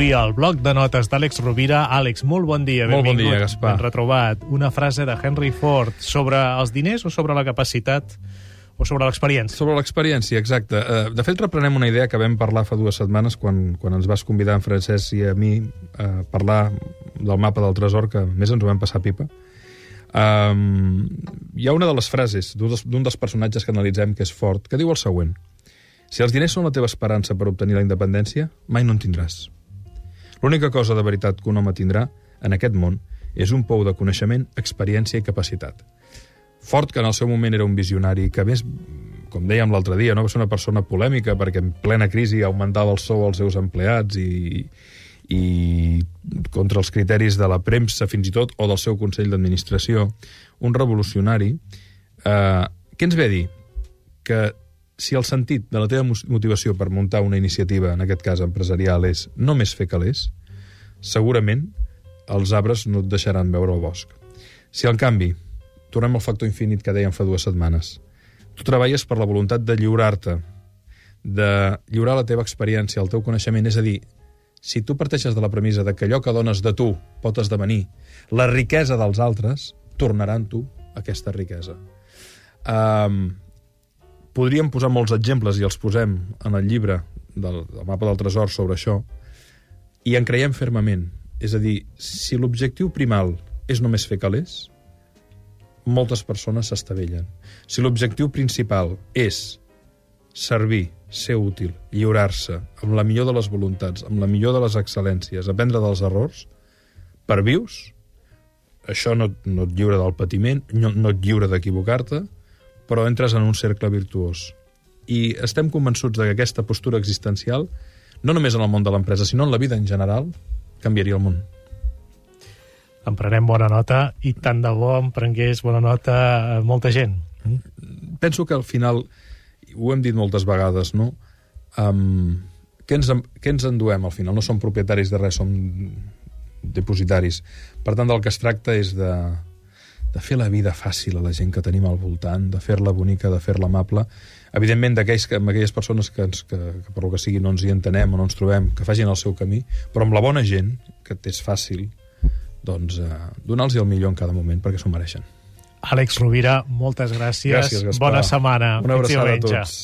avui al bloc de notes d'Àlex Rovira. Àlex, molt bon dia, Molt bon benvingut. dia, Gaspar. Ben retrobat. Una frase de Henry Ford sobre els diners o sobre la capacitat o sobre l'experiència? Sobre l'experiència, exacte. Eh, De fet, reprenem una idea que vam parlar fa dues setmanes quan, quan ens vas convidar en Francesc i a mi a parlar del mapa del tresor, que més ens ho vam passar pipa. Um, hi ha una de les frases d'un dels, d'un dels personatges que analitzem, que és Ford, que diu el següent. Si els diners són la teva esperança per obtenir la independència, mai no en tindràs. L'única cosa de veritat que un home tindrà en aquest món és un pou de coneixement, experiència i capacitat. Ford, que en el seu moment era un visionari, que més, com dèiem l'altre dia, no va ser una persona polèmica perquè en plena crisi augmentava el sou als seus empleats i, i contra els criteris de la premsa, fins i tot, o del seu Consell d'Administració, un revolucionari, eh, què ens ve a dir? Que si el sentit de la teva motivació per muntar una iniciativa, en aquest cas empresarial, és només fer calés, segurament els arbres no et deixaran veure el bosc. Si, en canvi, tornem al factor infinit que dèiem fa dues setmanes, tu treballes per la voluntat de lliurar-te, de lliurar la teva experiència, el teu coneixement, és a dir, si tu parteixes de la premissa de que allò que dones de tu pot esdevenir la riquesa dels altres, tornaran tu aquesta riquesa. Um, podríem posar molts exemples, i els posem en el llibre del, del mapa del tresor sobre això, i en creiem fermament. És a dir, si l'objectiu primal és només fer calés, moltes persones s'estavellen. Si l'objectiu principal és servir, ser útil, lliurar-se, amb la millor de les voluntats, amb la millor de les excel·lències, aprendre dels errors, per vius, això no, no et lliura del patiment, no, no et lliura d'equivocar-te, però entres en un cercle virtuós. I estem convençuts de que aquesta postura existencial, no només en el món de l'empresa, sinó en la vida en general, canviaria el món. En prenem bona nota i tant de bo en prengués bona nota eh, molta gent. Penso que al final, ho hem dit moltes vegades, no? Um, què, ens, què ens enduem al final? No som propietaris de res, som depositaris. Per tant, del que es tracta és de, de fer la vida fàcil a la gent que tenim al voltant, de fer-la bonica, de fer-la amable. Evidentment, d'aquells que, amb aquelles persones que, ens, que, que per lo que sigui no ens hi entenem o no ens trobem, que facin el seu camí, però amb la bona gent, que és fàcil, doncs eh, donar-los el millor en cada moment perquè s'ho mereixen. Àlex Rovira, moltes gràcies. Gràcies, Gaspar. Bona setmana. Una abraçada a tots.